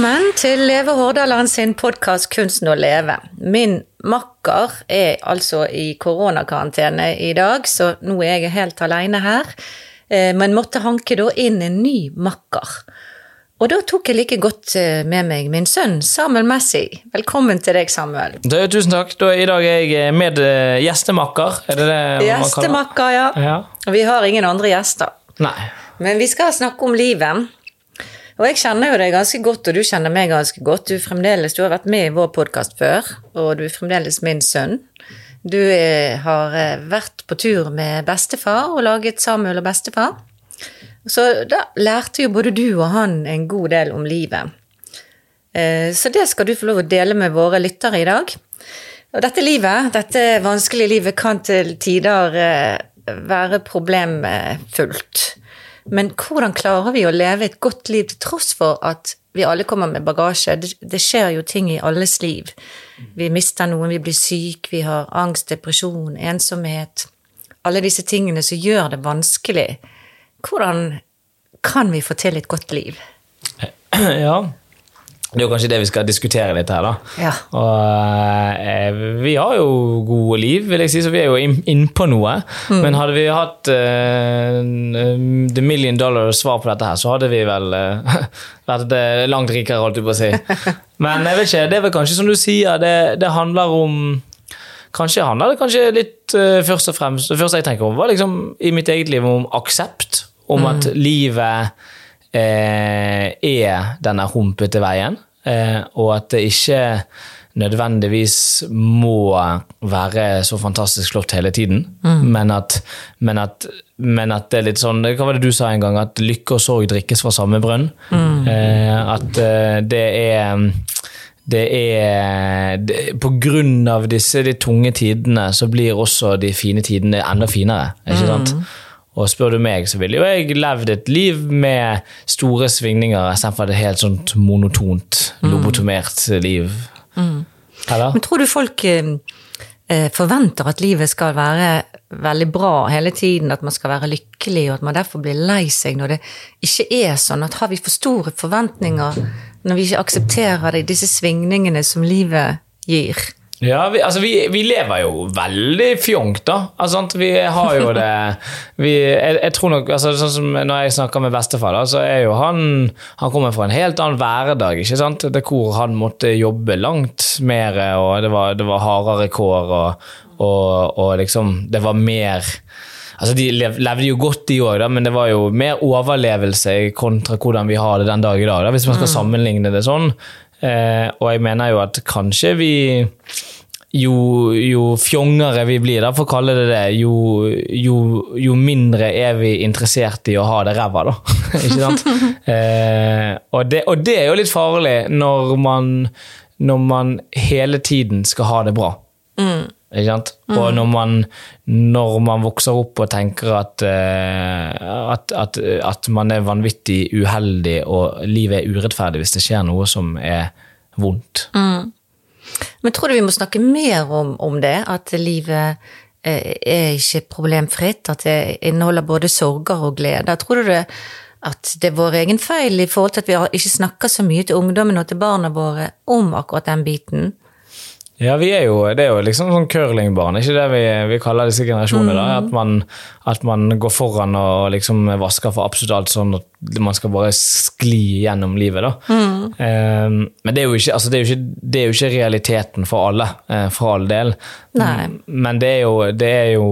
Velkommen til Leve Hordaland sin podkast 'Kunsten å leve'. Min makker er altså i koronakarantene i dag, så nå er jeg helt alene her. Eh, men måtte hanke da inn en ny makker. Og da tok jeg like godt eh, med meg min sønn Samuel Messi. Velkommen til deg, Samuel. Du, tusen takk. Da, I dag er jeg med eh, gjestemakker. Er det det? Gjestemakker, ja. Ja. Vi har ingen andre gjester. Nei. Men vi skal snakke om livet. Og jeg kjenner jo deg ganske godt, og du kjenner meg ganske godt. Du, fremdeles, du har vært med i vår podkast før, og du er fremdeles min sønn. Du er, har eh, vært på tur med bestefar og laget Samuel og bestefar. Så da lærte jo både du og han en god del om livet. Eh, Så det skal du få lov å dele med våre lyttere i dag. Og dette livet, dette vanskelige livet, kan til tider eh, være problemfullt. Men hvordan klarer vi å leve et godt liv til tross for at vi alle kommer med bagasje? Det, det skjer jo ting i alles liv. Vi mister noen, vi blir syke, vi har angst, depresjon, ensomhet. Alle disse tingene som gjør det vanskelig. Hvordan kan vi få til et godt liv? Ja. Det er jo kanskje det vi skal diskutere litt her, da. Ja. Og eh, vi har jo gode liv, vil jeg si, så vi er jo inn- innpå noe. Mm. Men hadde vi hatt eh, the million dollar svar på dette her, så hadde vi vel eh, vært eh, langt rikere, holdt jeg på å si. Men jeg vet ikke, det er vel kanskje som du sier, det, det handler om Kanskje handler det kanskje litt eh, først og fremst Det første jeg tenker om, var liksom i mitt eget liv om aksept. Om at livet eh, er denne humpete veien, eh, og at det ikke nødvendigvis må være så fantastisk flott hele tiden, men, at, men, at, men at det er litt sånn Hva var det du sa en gang? At lykke og sorg drikkes fra samme brønn. Eh, at eh, det er det er det, På grunn av disse de tunge tidene, så blir også de fine tidene enda finere. ikke sant? Og spør du meg, så ville jo jeg levd et liv med store svingninger istedenfor et helt sånt monotont, lobotomert liv. Eller? Men tror du folk eh, eh, forventer at livet skal være veldig bra hele tiden, at man skal være lykkelig, og at man derfor blir lei seg når det ikke er sånn? At har vi for store forventninger når vi ikke aksepterer det, disse svingningene som livet gir? Ja, vi, altså vi, vi lever jo veldig fjongt, da. Altså, vi har jo det vi, jeg, jeg tror nok, altså, sånn som Når jeg snakker med bestefar, da, så er jo han Han kommer fra en helt annen hverdag. ikke sant? Det hvor han måtte jobbe langt mer, og det var, det var hardere kår, og, og, og liksom Det var mer Altså, De levde jo godt, de òg, men det var jo mer overlevelse kontra hvordan vi har det den dag i dag, da, hvis man skal sammenligne det sånn. Eh, og jeg mener jo at kanskje vi jo, jo fjongere vi blir, da, for å kalle det det, jo, jo, jo mindre er vi interessert i å ha det ræva, da. Ikke sant? Eh, og, det, og det er jo litt farlig når man, når man hele tiden skal ha det bra. Ikke sant? Og når man, når man vokser opp og tenker at, eh, at, at, at man er vanvittig uheldig og livet er urettferdig hvis det skjer noe som er vondt. Men tror du vi må snakke mer om, om det? At livet eh, er ikke problemfritt? At det inneholder både sorger og gleder? Tror du det at det er vår egen feil i forhold til at vi ikke snakker så mye til ungdommen og til barna våre om akkurat den biten? Ja, vi er jo, det er jo liksom sånn curlingbarn, ikke det vi, vi kaller disse generasjonene? da, At man, at man går foran og liksom vasker for absolutt alt, sånn at man skal bare skli gjennom livet. da. Eh, men det er, ikke, altså det, er ikke, det er jo ikke realiteten for alle, uh, for all del. Nei. Men det er jo, det er jo,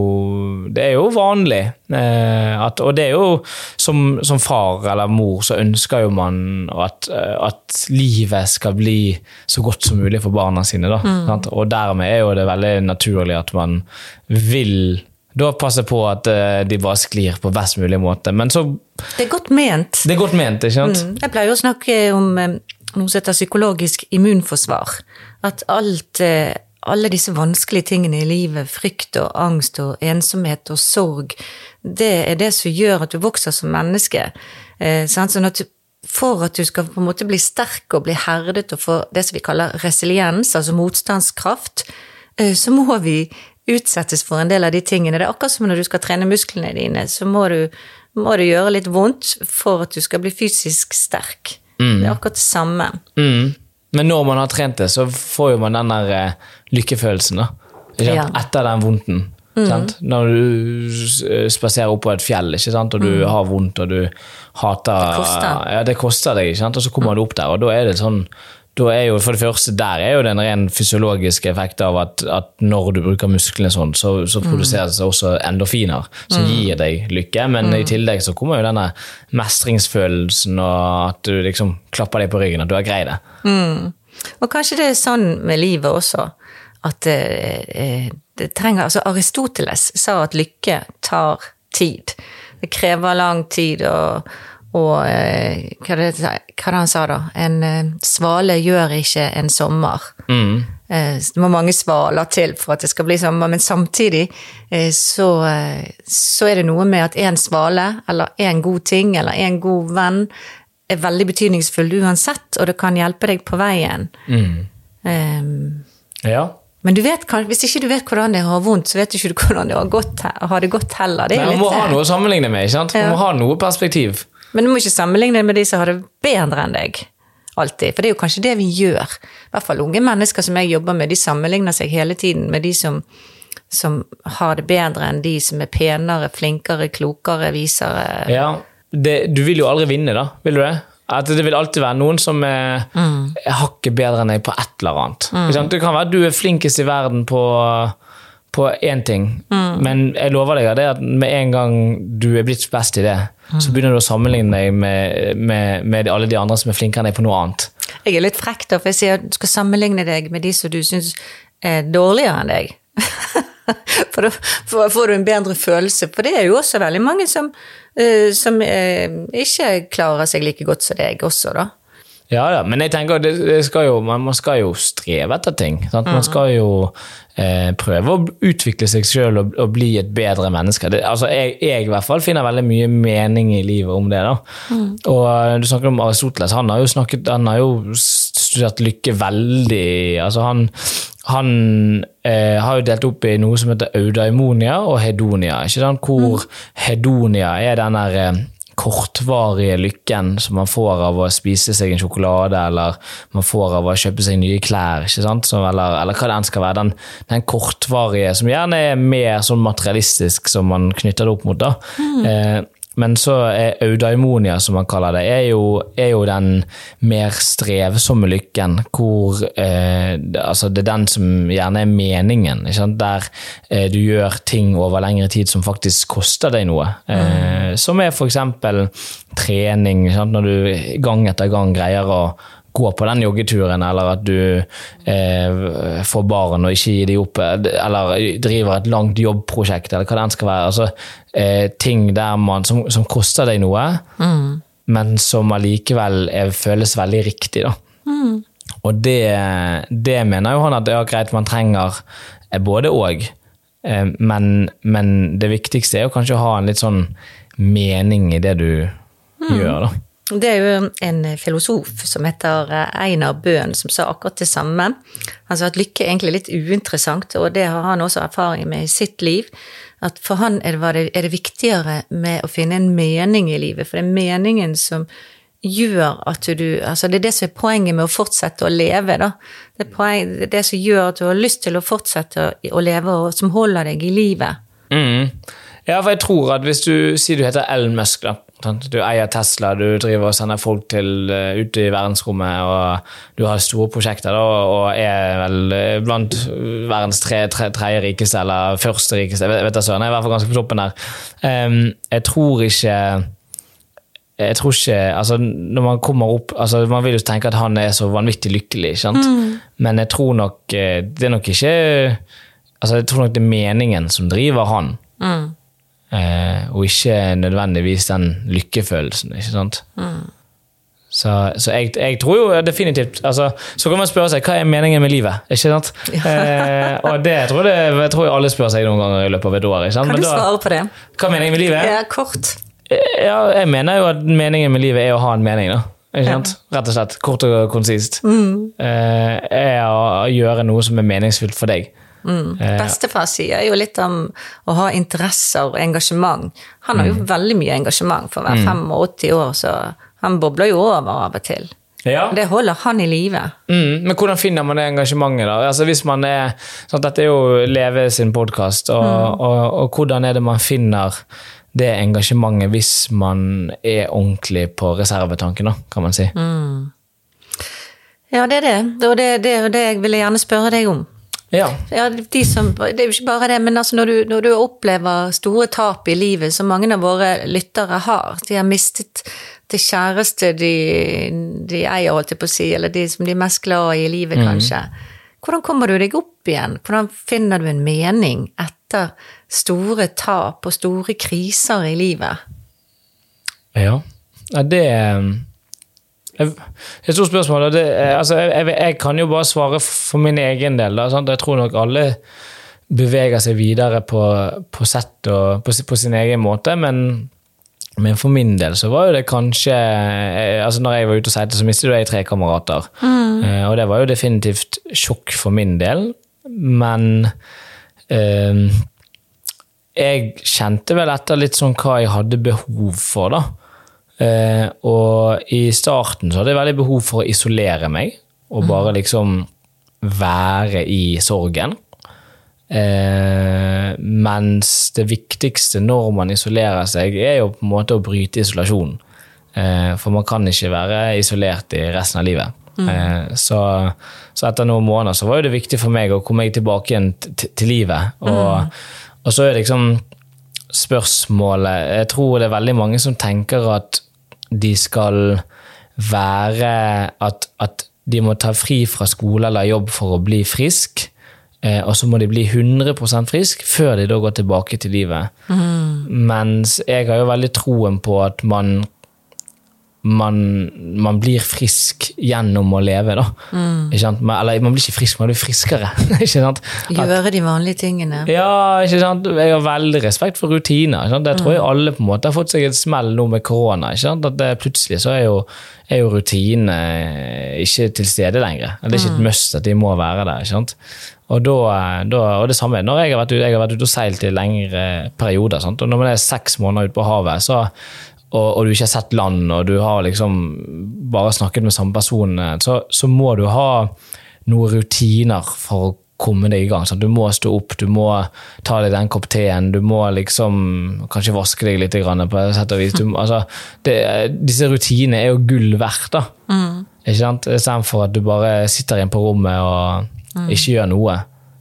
det er jo vanlig. Uh, at, og det er jo som, som far eller mor så ønsker jo man at, eh, at livet skal bli så godt som mulig for barna sine. Da, sant? Og dermed er jo det veldig naturlig at man vil da passe på at eh, de bare sklir på best mulig måte. Men så Det er godt ment. Det er godt ment, ikke sant? Mm. Jeg pleier å snakke om eh, noe som heter psykologisk immunforsvar. At alt, eh, alle disse vanskelige tingene i livet, frykt og angst og ensomhet og sorg, det er det som gjør at du vokser som menneske. Sånn at for at du skal på en måte bli sterk og bli herdet og få det som vi kaller resiliens, altså motstandskraft, så må vi utsettes for en del av de tingene. Det er akkurat som når du skal trene musklene dine, så må du, må du gjøre litt vondt for at du skal bli fysisk sterk. Det er akkurat det samme. Mm. Men når man har trent det, så får jo man den der eh, lykkefølelsen, da. Ja. Etter den vondten. Sant? Når du s- spaserer opp på et fjell og du har vondt og du hater Det koster. Ja, det koster deg, og så kommer du opp der, og da er det sånn da er jo, for det første, Der er jo den ren fysiologiske effekten av at, at når du bruker musklene sånn, så, så produseres det også endorfiner, som gir deg lykke. Men i tillegg så kommer jo denne mestringsfølelsen og at du liksom klapper deg på ryggen, at du har greid det. Og kanskje det er sånn med livet også, at eh, eh, det trenger Altså Aristoteles sa at lykke tar tid. Det krever lang tid å og eh, hva, er det, hva han sa da? En eh, svale gjør ikke en sommer. Mm. det må mange svaler til for at det skal bli sommer, men samtidig eh, så, eh, så er det noe med at en svale, eller en god ting, eller en god venn, er veldig betydningsfull uansett, og det kan hjelpe deg på veien. Eh, Ja. men du vet, hvis ikke du vet hvordan det har vondt, så vet du ikke hvordan det har gått, har det gått heller. Det Men man må litt, ha eh, noe å sammenligne med. ikke sant? Man Ja. må ha noe perspektiv. Men du må ikke sammenligne det med de som har det bedre enn deg. Alltid. For det er jo kanskje det vi gjør. I hvert fall unge mennesker som jeg jobber med, de sammenligner seg hele tiden med de som, som har det bedre enn de som er penere, flinkere, klokere, visere. Ja, det, Du vil jo aldri vinne, da. Vil du det? At Det vil alltid være noen som er hakket bedre enn deg på et eller annet. Mm. Det kan være at du er flinkest i verden på på én ting, men jeg lover deg det at med en gang du er blitt best i det, så begynner du å sammenligne deg med, med, med alle de andre som er flinkere enn deg på noe annet. Jeg er litt frekk, da, for jeg sier at du skal sammenligne deg med de som du syns er dårligere enn deg. For da får får du en bedre følelse. For det er jo også veldig mange som, eh, som eh, ikke klarer seg like godt som deg også, da. Ja, ja, men jeg tenker det, det skal jo, man, man skal jo streve etter ting. Sant? Man skal jo eh, prøve å utvikle seg sjøl og, og bli et bedre menneske. Det, altså, jeg, jeg i hvert fall finner veldig mye mening i livet om det. da. Og eh, Du snakker om Aristoteles. Han har jo, snakket, han har jo studert lykke veldig altså Han, han eh, har jo delt opp i noe som heter eudaimonia og hedonia. ikke sant? Hvor hedonia er den der eh, kortvarige lykken som man får av å spise seg en sjokolade, eller man får av å kjøpe seg nye klær? Så, eller, eller hva det enn skal være. Den, den kortvarige, som gjerne er mer sånn materialistisk som man knytter det opp mot. da. Eh, men så er eudaimonia, som man kaller det, er jo, er jo den mer strevsomme lykken, hvor eh, altså det er den som gjerne er meningen. Der eh, du gjør ting over lengre tid som faktisk koster deg noe. Eh, som er f.eks. trening, når du gang etter gang greier å gå på den joggeturen, eller at du eh, får barn og ikke gir de opp, eller driver et langt jobbprosjekt, eller hva det enn skal være. Altså, eh, ting man, som, som koster deg noe, men som allikevel er, føles veldig riktig. Da. Og det, det mener jo han at ja, greit, man trenger eh, både og. Eh, men, men det viktigste er jo kanskje å ha en litt sånn mening i det du gjør, da. Det er jo en filosof som heter eh, Einar Bøhn, som sa akkurat det samme. Han sa at lykke er egentlig litt uinteressant, og det har han også erfaring med i sitt liv. At for han er det, er det viktigere med å finne en mening i livet, for det er meningen som gjør at du Altså, det er det som er poenget med å fortsette å leve, da. Det er, poeng, det, er det som gjør at du har lyst til å fortsette å, leve, og som holder deg i livet. Mm. Ja, for jeg tror at hvis du sier du heter Ellen Musk, da. Du eier Tesla, du driver og sender folk til uh, ute i verdensrommet, og du har store prosjekter da, og er vel eh, blant verdens tre, tre, tredje rikeste, eller første rikeste, jeg vet, da søren, jeg er i hvert fall ganske på toppen der. Jeg tror ikke jeg tror ikke, altså når Man kommer opp, altså man vil jo tenke at han er så vanvittig lykkelig, sant? men jeg tror nok eh, det er nok ikke altså Jeg tror nok det er meningen som driver han, eh, og ikke nødvendigvis den lykkefølelsen. ikke sant? Så, så jeg, jeg tror jo definitivt altså, Så kan man spørre seg hva er meningen med livet. ikke sant? Eh, og det tror jeg, jeg tror alle spør seg noen ganger i løpet av et år. Kan du da- svare på det? Hva er meningen med livet? Ja, kort. Ja, jeg mener jo at meningen med livet er å ha en mening, da. Ikke sant? Rett og slett. Kort og konsist. Eh, er å gjøre noe som er meningsfylt for deg. Eh, Bestefar sier jo litt om å ha interesser og engasjement. Han har jo veldig mye engasjement. For å være 85 år så Han bobler jo over av og til. Ja. Det holder han i live. Mm, men hvordan finner man det engasjementet? da? Altså hvis man er, sånn at Dette er jo Leve sin podkast, og, og, og hvordan er det man finner det engasjementet hvis man er ordentlig på reservetanken, da, kan man si? Ja, det er det. Og det, det er jo det jeg ville gjerne spørre deg om. Ja. Ja, de som, det er jo ikke bare det, men altså når, du, når du opplever store tap i livet, som mange av våre lyttere har De har mistet det kjæreste de, de eier, holdt jeg på å si, eller de som de er mest glad i i livet, kanskje. Hvordan kommer du deg opp igjen? Hvordan finner du en mening etter store tap og store kriser i livet? Ja, ja det er et stort spørsmål. Det, er- altså, jeg, jeg, kan jo bare svare for min egen del. Da? Jeg tror nok alle beveger seg videre på, på sett og på, på sin egen måte, men, men for min del så var jo det kanskje eh, altså Når jeg var ute og seilte, så mistet jeg tre kamerater. Eh, og det var jo definitivt sjokk for min del, men eh, jeg kjente vel etter litt sånn hva jeg hadde behov for, da. Eh, og i starten så hadde jeg veldig behov for å isolere meg, og bare liksom være i sorgen. Eh, mens det viktigste når man isolerer seg, er jo på en måte å bryte isolasjonen. Eh, for man kan ikke være isolert i resten av livet. Eh, så, så etter noen måneder så var det viktig for meg å komme meg tilbake igjen til livet. Og, og så er det liksom spørsmålet Jeg tror det er veldig mange som tenker at de skal være At, at de må ta fri fra skole eller jobb for å bli frisk. Eh, og så må de bli 100% frisk før de da går tilbake til livet. Mens jeg har jo veldig troen på at man man, man blir frisk gjennom å leve, da. Sant? Man- Eller man blir ikke frisk, man blir friskere. Gjøre de vanlige tingene. ja, ikke sant? Jeg har veldig respekt for rutiner. Ikke sant? Det tror jeg alle på en måte har fått seg et smell nå med korona. Ikke sant? At det, plutselig så er jo, er jo rutinene ikke til stede lenger. Det er ikke et must at de må være der. Ikke sant? Og, da, da, og det samme når jeg har vært ute, jeg har vært ute og seilt i lengre perioder. Sant? Og når man er seks måneder ute på havet, så, og, og du ikke har sett land, og du har liksom bare snakket med samme person, så, så må du ha noen rutiner for å komme deg i gang. Sant? Du må stå opp, du må ta deg den kopp teen, du må liksom kanskje vaske deg litt grann på et sett og vis. Du, altså, det, disse rutinene er jo gull verdt, da. Ikke sant? Istedenfor at du bare sitter igjen på rommet og ikke gjør noe.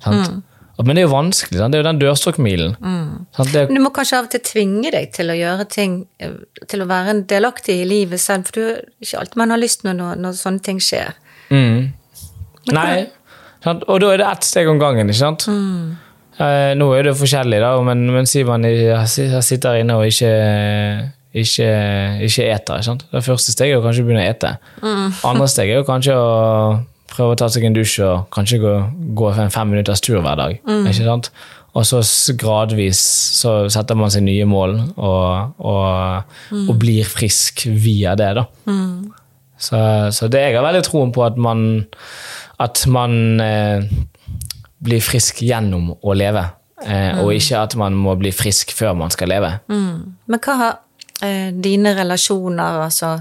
Sant? Og- Men det er jo vanskelig. Sant? Det er jo den dørstokkmilen. Mm. Det, du må kanskje av og til tvinge deg til å gjøre ting, eh, til å være en delaktig i livet selv, for det er ikke alltid man har lyst når, når sånne ting skjer. Mm. Nei, sant? og da er det ett steg om gangen, ikke sant? Eh, nå er det forskjellig, da, men, men sier man jeg sitter inne og ikke, ikke, ikke eter. Ikke sant? Det første steget er å kanskje begynne å ete. Andre steget er jo kanskje å prøve å ta seg en dusj og kanskje gå, gå en fem minutters tur hver dag. Ikke sant? Og så gradvis så setter man seg nye mål og, og, og blir frisk via det. da. Så, så det jeg har veldig troen på at man, at man eh, blir frisk gjennom å leve, eh, og ikke at man må bli frisk før man skal leve. Men hva har eh, dine relasjoner, altså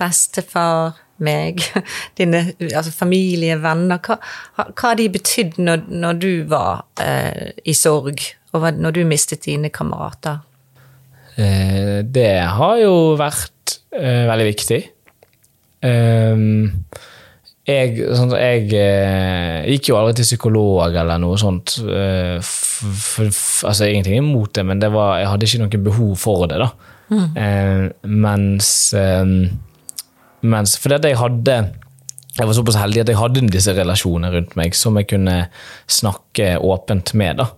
bestefar, meg, dine altså familie, venner, hva, hva har de betydd når, når du var eh, i sorg, og når du mistet dine kamerater? Eh, det har jo vært eh, veldig viktig. Ehm, jeg, sånn, jeg eh, gikk jo aldri til psykolog eller noe sånt. eh, altså Ingenting imot det, men det var, jeg hadde ikke noe behov for det. da. Eh, mens ehm, mens fordi at jeg hadde jeg var såpass heldig at jeg hadde disse relasjonene rundt meg som jeg kunne snakke åpent med. da.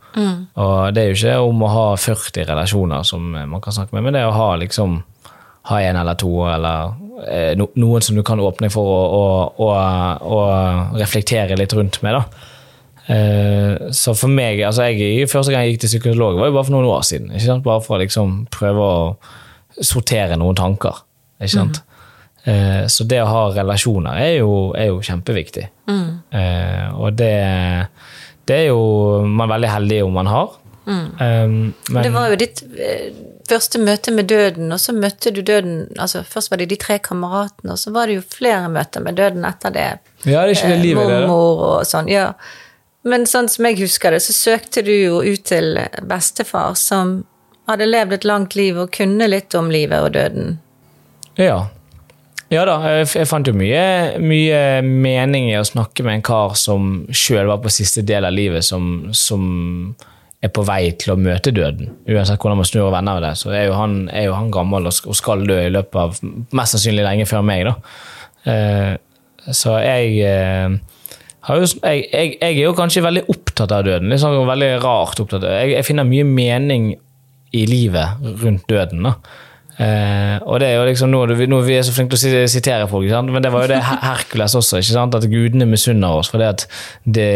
Og det er jo ikke om å ha 40 relasjoner som man kan snakke med, men det er å ha liksom ha en eller to, eller eh, no, noen som du kan åpne for å, å, å, å reflektere litt rundt med. Eh, så for meg, altså jeg, Første gang jeg gikk til psykolog, var jo bare for noen år siden. Bare for å liksom prøve å sortere noen tanker. ikke sant? Eh, så det å ha relasjoner er jo, er jo kjempeviktig. Eh, og det, det er jo man er veldig heldig om man har. Eh, men, Det var jo ditt, eh, første møte med døden, og så møtte du døden altså Først var det de tre kameratene, og så var det jo flere møter med døden etter det. Ja, det er ikke det Eh, livet, det. Mormor og sånn, ja. Men sånn som jeg husker det, så søkte du jo ut til bestefar, som hadde levd et langt liv og kunne litt om livet og døden. Ja. Ja da, jeg, fant jo mye, mye mening i å snakke med en kar som sjøl var på siste del av livet, som, som er på vei til å møte døden. Uansett hvordan man snur og vender det, så er jo han, er jo han gammel og skal dø i løpet av mest sannsynlig lenge før meg. da. Eh, så jeg, eh, jo, jeg, jeg, jeg er jo kanskje veldig opptatt av døden. Liksom, veldig rart opptatt. av- Jeg, jeg finner mye mening i livet rundt døden. da. Eh, og det er jo liksom nå, noe vi er så flinke til å sitere folk, men det var jo det Herkules også, at gudene misunner oss fordi at det,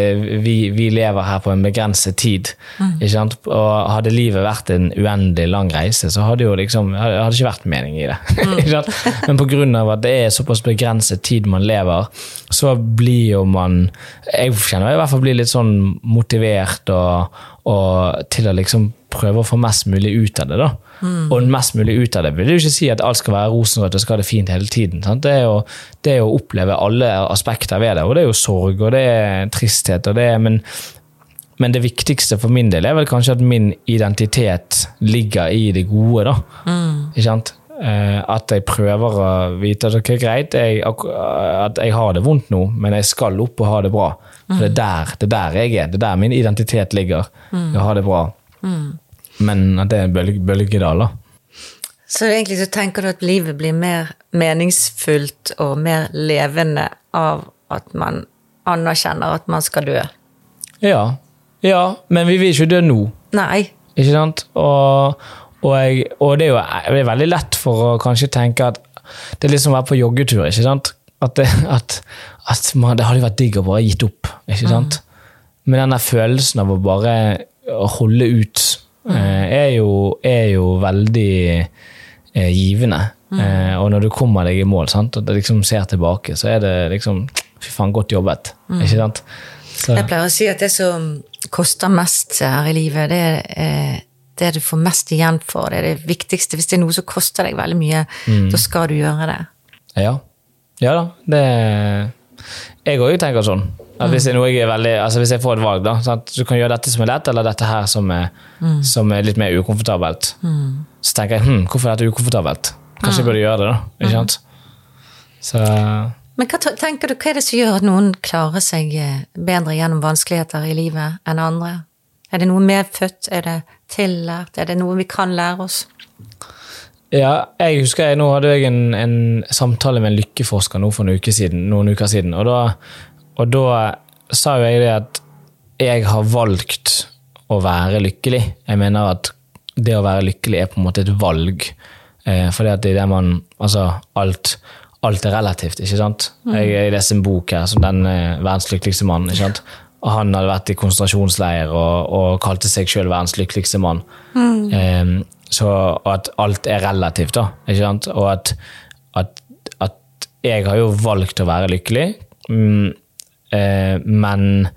vi, vi lever her på en begrenset tid. Ikke sant? Og hadde livet vært en uendelig lang reise, så hadde jo liksom, hadde ikke vært mening i det. ikke sant? Men av at det er såpass begrenset tid man lever, så blir jo man Jeg kjenner i hvert fall blir litt sånn motivert og, og til å liksom prøve å få mest mulig ut av det. da. Og mest mulig ut av det vil jo ikke si at alt skal være rosenrødt og skal ha det fint hele tiden. Sant? Det, er jo, det er å oppleve alle aspekter ved det, og det er jo sorg og det er tristhet. og det er, men, men det viktigste for min del er vel kanskje at min identitet ligger i det gode. da. Ikke sant? Eh, At jeg prøver å vite at ok, greit, jeg, at jeg har det vondt nå, men jeg skal opp og ha det bra. For det er der, det er der jeg er. Det er der min identitet ligger. Mm. Å ha det bra. Men at det er en bølgedaler. bølgedal. Så egentlig så tenker du at livet blir mer meningsfullt og mer levende av at man anerkjenner at man skal dø. Ja. ja, men vi vil ikke dø nå. Nei. Ikke sant? Og, og, jeg, og det er jo det er veldig lett for å kanskje tenke at det er liksom å være på joggetur. ikke sant? At, det, at, at man, det hadde vært digg å bare gitt opp. ikke sant? Men den der følelsen av å bare holde ut er, jo, er jo veldig eh, givende. Eh, og når du kommer deg i mål sant? og liksom ser tilbake, så er det liksom Fy faen, godt jobbet. Ikke sant? Så, Jeg pleier å si at det som koster mest her i livet, det er eh, det du får mest igjen for. Det er det viktigste. Hvis det er noe som koster deg veldig mye, da skal du gjøre det. Ja. ja da. Det Jeg òg tenker sånn. At hvis, er jeg veldig, altså hvis jeg får et valg, da, sant? du kan gjøre dette som er lett, eller dette her som er, som er litt mer ukomfortabelt. Så tenker jeg hm, hvorfor er dette ukomfortabelt? Kanskje jeg burde gjøre det, da. Ikke sant? Så Men hva tenker du, hva er det som gjør at noen klarer seg eh, bedre gjennom vanskeligheter i livet enn andre? Er det noe medfødt? Er det tillært? Er det noe vi kan lære oss? Ja, jeg husker jeg, nå hadde jeg en, en samtale med en lykkeforsker nå for noen uker siden, noen uker siden og, da, og da sa jo jeg det at jeg har valgt å være lykkelig. Jeg mener at det å være lykkelig er på en måte et valg. Eh, fordi at det er det man Altså, alt, alt er relativt, ikke sant? Jeg, jeg leste en bok her som den eh, verdens lykkeligste mann. ikke sant? Og han hadde vært i konsentrasjonsleir og, og kalte seg sjøl verdens lykkeligste mann. Eh, så, og at alt er relativt, da. Ikke sant? Og at, at, at jeg har jo valgt å være lykkelig, mm, men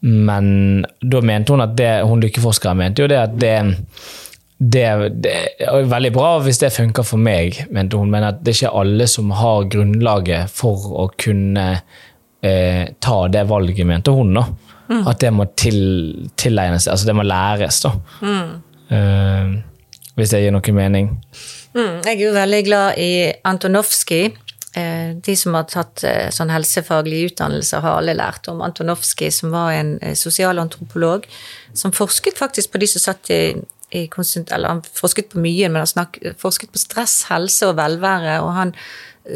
men da mente hun at det hun lykkeforskeren mente jo det at det, det, det er veldig bra hvis det funker for meg, mente hun, men at det er ikke alle som har grunnlaget for å kunne eh, ta det valget, mente hun. da. At det må til, tilegnes, altså det må læres. da. Eh, hvis det gir noe mening. Mm, jeg er jo veldig glad i Antonovskij. Eh, De som har tatt eh, sånn helsefaglig utdannelse, har alle lært om Antonovskij, som var en eh, sosialantropolog som forsket faktisk på de som satt i, i Eller han forsket på mye, men han snak, forsket på stress, helse og velvære. Og han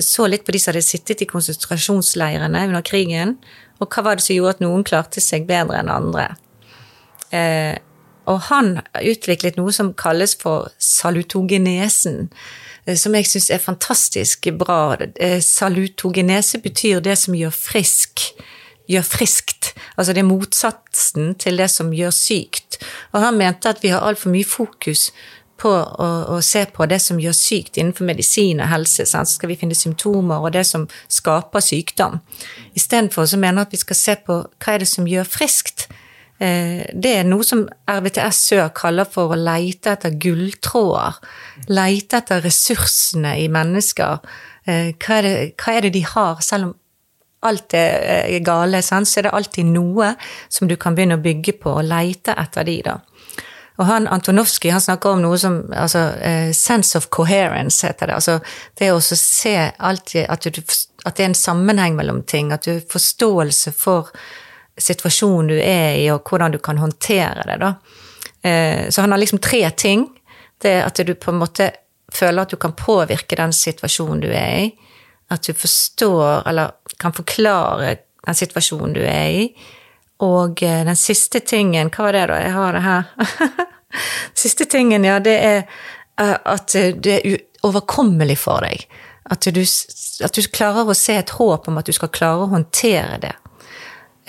så litt på de som hadde sittet i konsentrasjonsleirene under krigen, og hva var det som gjorde at noen klarte seg bedre enn andre. Eh, og han utviklet noe som kalles for salutogenesen, som jeg syns er fantastisk bra. Eh, Salutogenese betyr det som gjør frisk, gjør friskt. Altså det er motsatsen til det som gjør sykt. Og han mente at vi har altfor mye fokus på å, å se på det som gjør sykt innenfor medisin og helse. Sant? Så skal vi finne symptomer og det som skaper sykdom. Istedenfor så mener han at vi skal se på hva er det som gjør friskt. Eh, det er noe som RVTS Sør kaller for å leite etter gulltråder. Leite etter ressursene i mennesker. Eh, hva er, det, hva er det de har, selv om alt er eh, gale, så er det alltid noe som du kan begynne å bygge på, og leite etter de, da. Og han Antonovskij han snakker om noe som altså, sense of coherence, heter det. Altså det å se alltid at, du, at, det er en sammenheng mellom ting. At du har forståelse for situasjonen du er i, og hvordan du kan håndtere det. da. Uh, så han har liksom tre ting. Det at du på en måte føler at du kan påvirke den situasjonen du er i. At du forstår, eller kan forklare den situasjonen du er i. Og uh, den siste tingen, hva var det da? Jeg har det her. Siste tingen, ja, det er eh, at det er overkommelig for deg. At du, at du, klarer å se et håp om at du skal klare å håndtere det.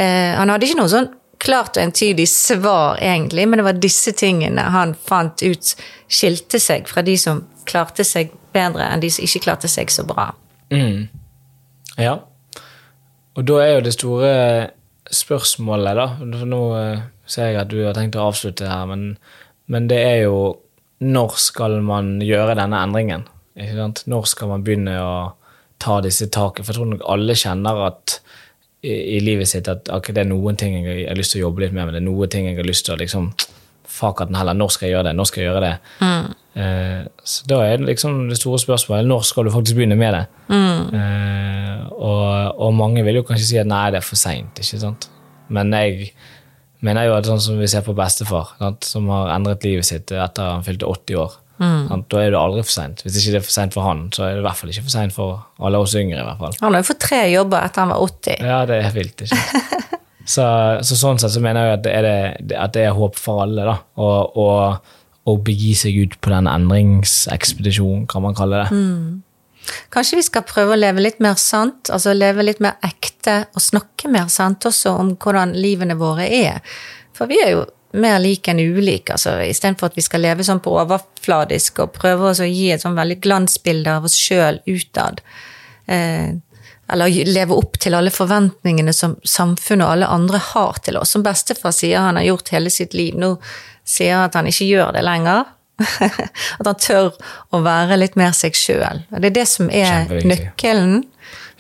Eh, han hadde ikke noe sånn klart og entydig svar, egentlig, men det var disse tingene han fant ut skilte seg fra de som klarte seg bedre enn de som ikke klarte seg så bra. Mm. Ja. Og da er jo det store spørsmålet, da nå eh, ser jeg at du har tenkt å avslutte her, men men det er jo Når skal man gjøre denne endringen? Når skal man begynne å ta disse takene? For jeg tror nok alle kjenner at i, i livet sitt at okay, det er noen ting jeg har lyst til å jobbe litt med, men det er noen ting jeg har lyst til å liksom Fuck at den heller, når skal jeg gjøre det? Når skal jeg gjøre det? Mm. Eh, så da er det liksom det store spørsmålet når skal du faktisk begynne med det? Mm. Eh, og, og, mange vil jo kanskje si at nei, det er for seint, ikke sant? Men jeg mener jo at sånn som vi ser på bestefar, sant, som har endret livet sitt etter han fylte 80 år. Mm. Da er det aldri for seint. Hvis ikke det er for seint for han, så er det i hvert fall ikke for seint for alle oss yngre. i hvert fall. Han har jo fått tre jobber etter han var 80. Ja, det er vilt. ikke? så, så, sånn sett så mener jeg at det er, det, at det er håp for alle. da, og, og, og begi seg ut på den endringsekspedisjonen, kan man kalle det. Mm. Kanskje vi skal prøve å leve litt mer sant, altså leve litt mer ekte, og snakke mer sant også om hvordan livene våre er. For vi er jo mer like enn ulike, altså istedenfor at vi skal leve sånn på overfladisk og prøve å gi et sånn veldig glansbilde av oss sjøl utad. Eh, eller leve opp til alle forventningene som samfunnet og alle andre har til oss. Som bestefar sier han har gjort hele sitt liv. Nå sier han at han ikke gjør det lenger. At han tør å være litt mer seg sjøl. Det er det som er nøkkelen.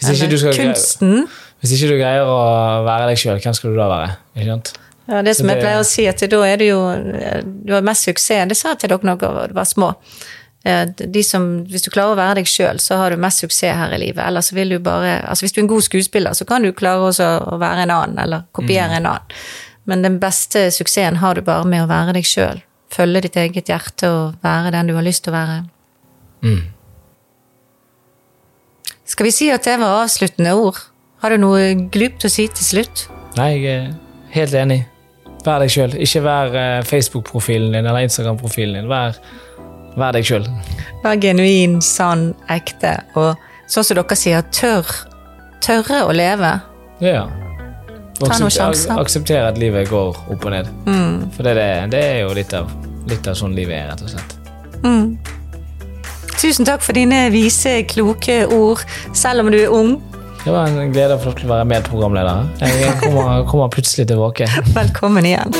Eller kunsten. Hvis ikke du greier å være deg sjøl, hvem skal du da være? Ikke sant? Ja, det som det, jeg pleier å si, at da er det jo Du har mest suksess. Det sa jeg til dere da dere var små. Som, hvis du klarer å være deg sjøl, så har du mest suksess her i livet. Ellers vil du bare altså Hvis du er en god skuespiller, så kan du klare å være en annen, eller kopiere mm. en annen. Men den beste suksessen har du bare med å være deg sjøl følge ditt eget hjerte og være den du har lyst til å være. Mm. Skal vi si at det var avsluttende ord? Har du noe glupt å si til slutt? Nei, jeg er helt enig. Vær deg sjøl. Ikke vær eh, Facebook-profilen din eller Instagram-profilen din. Vær, vær deg sjøl. Vær genuin, sann, ekte og sånn som dere sier, tør. Tørre å leve. Ja. Ta noen sjanser. Akseptere at livet går opp og ned. Mm. For det, det, er jo litt av, litt av sånn livet er, rett og slett. Mm. Tusen takk for dine vise, kloke ord, selv om du er ung. Det var en glede å få være medprogramleder. Jeg kommer, kommer plutselig tilbake. Velkommen igjen.